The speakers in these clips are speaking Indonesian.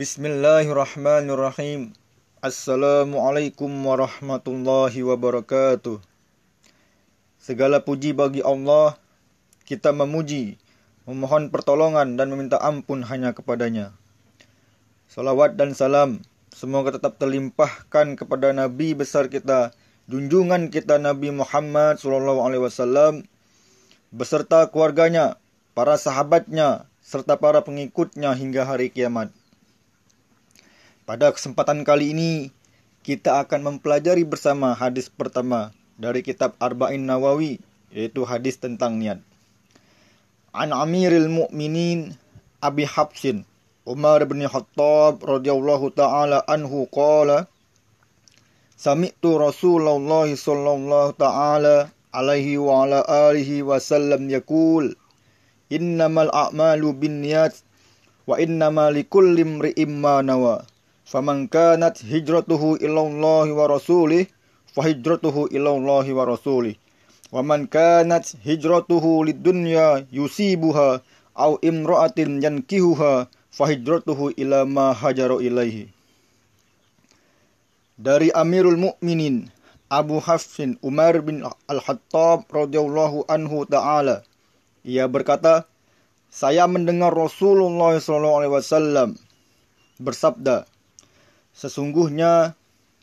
Bismillahirrahmanirrahim. Assalamualaikum warahmatullahi wabarakatuh. Segala puji bagi Allah, kita memuji, memohon pertolongan dan meminta ampun hanya kepadanya. Salawat dan salam semoga tetap terlimpahkan kepada Nabi besar kita, junjungan kita Nabi Muhammad SAW, beserta keluarganya, para sahabatnya, serta para pengikutnya hingga hari kiamat. Pada kesempatan kali ini, kita akan mempelajari bersama hadis pertama dari kitab Arba'in Nawawi, yaitu hadis tentang niat. An Amiril Mu'minin Abi Habsin Umar bin Khattab radhiyallahu taala anhu qala Sami'tu Rasulullah sallallahu taala alaihi wa ala alihi wasallam yaqul Innamal a'malu binniyat wa innamal likulli imri'in ma nawa faman kanat hijratuhu ila Allah wa rasulih fa hijratuhu ila Allah wa rasulih. Wa man kanat hijratuhu lidunya yusibuha aw imra'atin yankihuha fa hijratuhu ila ma hajaru ilaihi. Dari Amirul Mukminin Abu Hafsin Umar bin Al-Khattab radhiyallahu anhu taala ia berkata saya mendengar Rasulullah SAW bersabda Sesungguhnya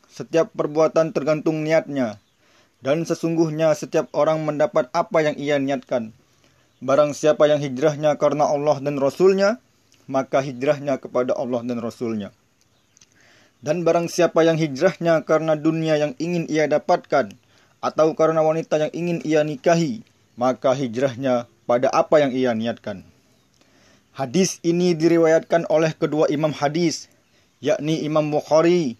setiap perbuatan tergantung niatnya, dan sesungguhnya setiap orang mendapat apa yang ia niatkan. Barang siapa yang hijrahnya karena Allah dan Rasulnya, maka hijrahnya kepada Allah dan Rasulnya. Dan barang siapa yang hijrahnya karena dunia yang ingin ia dapatkan, atau karena wanita yang ingin ia nikahi, maka hijrahnya pada apa yang ia niatkan. Hadis ini diriwayatkan oleh kedua imam hadis, yakni Imam Bukhari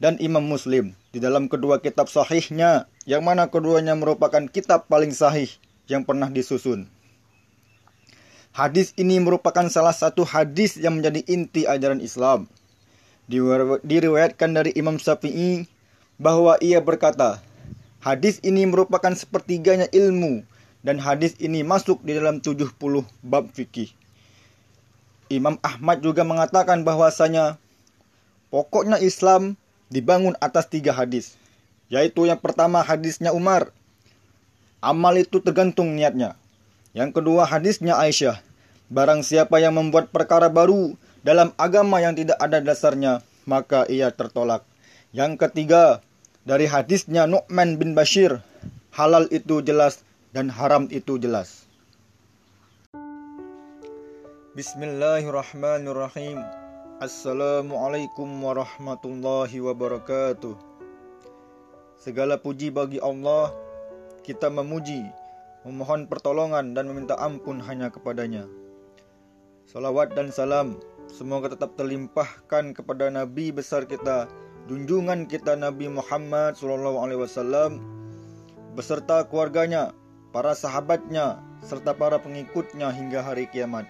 dan Imam Muslim di dalam kedua kitab sahihnya yang mana keduanya merupakan kitab paling sahih yang pernah disusun. Hadis ini merupakan salah satu hadis yang menjadi inti ajaran Islam. Diriwayatkan dari Imam Syafi'i bahwa ia berkata, hadis ini merupakan sepertiganya ilmu dan hadis ini masuk di dalam 70 bab fikih. Imam Ahmad juga mengatakan bahwasanya Pokoknya Islam dibangun atas tiga hadis. Yaitu yang pertama hadisnya Umar. Amal itu tergantung niatnya. Yang kedua hadisnya Aisyah. Barang siapa yang membuat perkara baru dalam agama yang tidak ada dasarnya, maka ia tertolak. Yang ketiga, dari hadisnya Nu'man bin Bashir, halal itu jelas dan haram itu jelas. Bismillahirrahmanirrahim. Assalamualaikum warahmatullahi wabarakatuh. Segala puji bagi Allah, kita memuji, memohon pertolongan dan meminta ampun hanya kepadanya. Salawat dan salam semoga tetap terlimpahkan kepada Nabi besar kita, junjungan kita Nabi Muhammad SAW, beserta keluarganya, para sahabatnya, serta para pengikutnya hingga hari kiamat.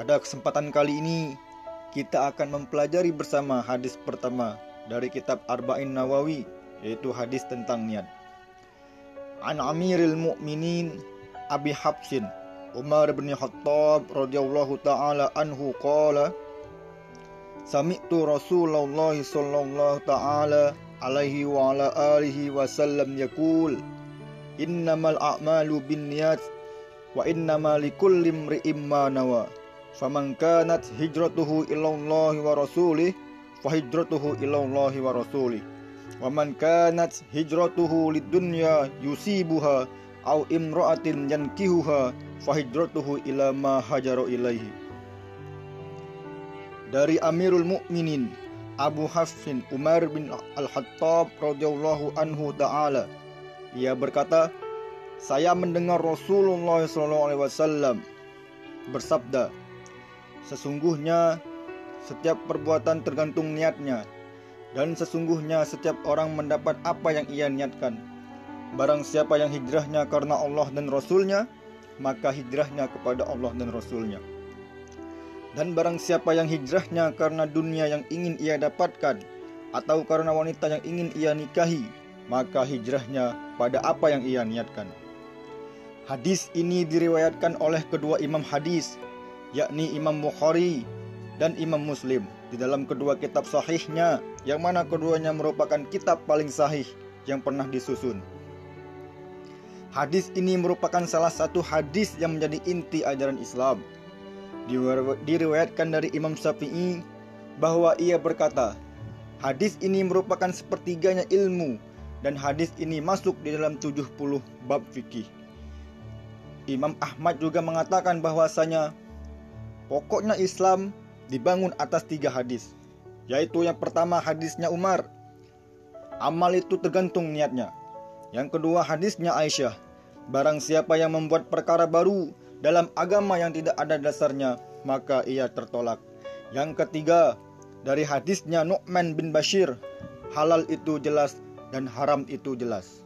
Pada kesempatan kali ini, kita akan mempelajari bersama hadis pertama dari kitab Arba'in Nawawi, yaitu hadis tentang niat. An Amiril Mu'minin Abi Habsin Umar bin Khattab radhiyallahu taala anhu qala Sami'tu Rasulullah sallallahu taala alaihi wa ala alihi wasallam yaqul Innamal a'malu binniyat wa innamal likulli imri'in ma nawa faman kanat hijratuhu ilallahi wa rasulih fahijratuhu ilallahi wa rasulih. Wa man kanat hijratuhu lidunya yusibuha au imra'atin yankihuha fahijratuhu ila ma hajaru ilaihi. Dari Amirul Mukminin Abu Hafsin Umar bin Al-Khattab radhiyallahu anhu taala ia berkata saya mendengar Rasulullah SAW bersabda Sesungguhnya setiap perbuatan tergantung niatnya dan sesungguhnya setiap orang mendapat apa yang ia niatkan. Barang siapa yang hijrahnya karena Allah dan Rasulnya, maka hijrahnya kepada Allah dan Rasulnya. Dan barang siapa yang hijrahnya karena dunia yang ingin ia dapatkan, atau karena wanita yang ingin ia nikahi, maka hijrahnya pada apa yang ia niatkan. Hadis ini diriwayatkan oleh kedua imam hadis, yakni Imam Bukhari dan Imam Muslim di dalam kedua kitab sahihnya yang mana keduanya merupakan kitab paling sahih yang pernah disusun. Hadis ini merupakan salah satu hadis yang menjadi inti ajaran Islam. Diriwayatkan dari Imam Syafi'i bahwa ia berkata, hadis ini merupakan sepertiganya ilmu dan hadis ini masuk di dalam 70 bab fikih. Imam Ahmad juga mengatakan bahwasanya pokoknya Islam dibangun atas tiga hadis, yaitu yang pertama hadisnya Umar, amal itu tergantung niatnya. Yang kedua hadisnya Aisyah, barang siapa yang membuat perkara baru dalam agama yang tidak ada dasarnya, maka ia tertolak. Yang ketiga dari hadisnya Nu'man bin Bashir, halal itu jelas dan haram itu jelas.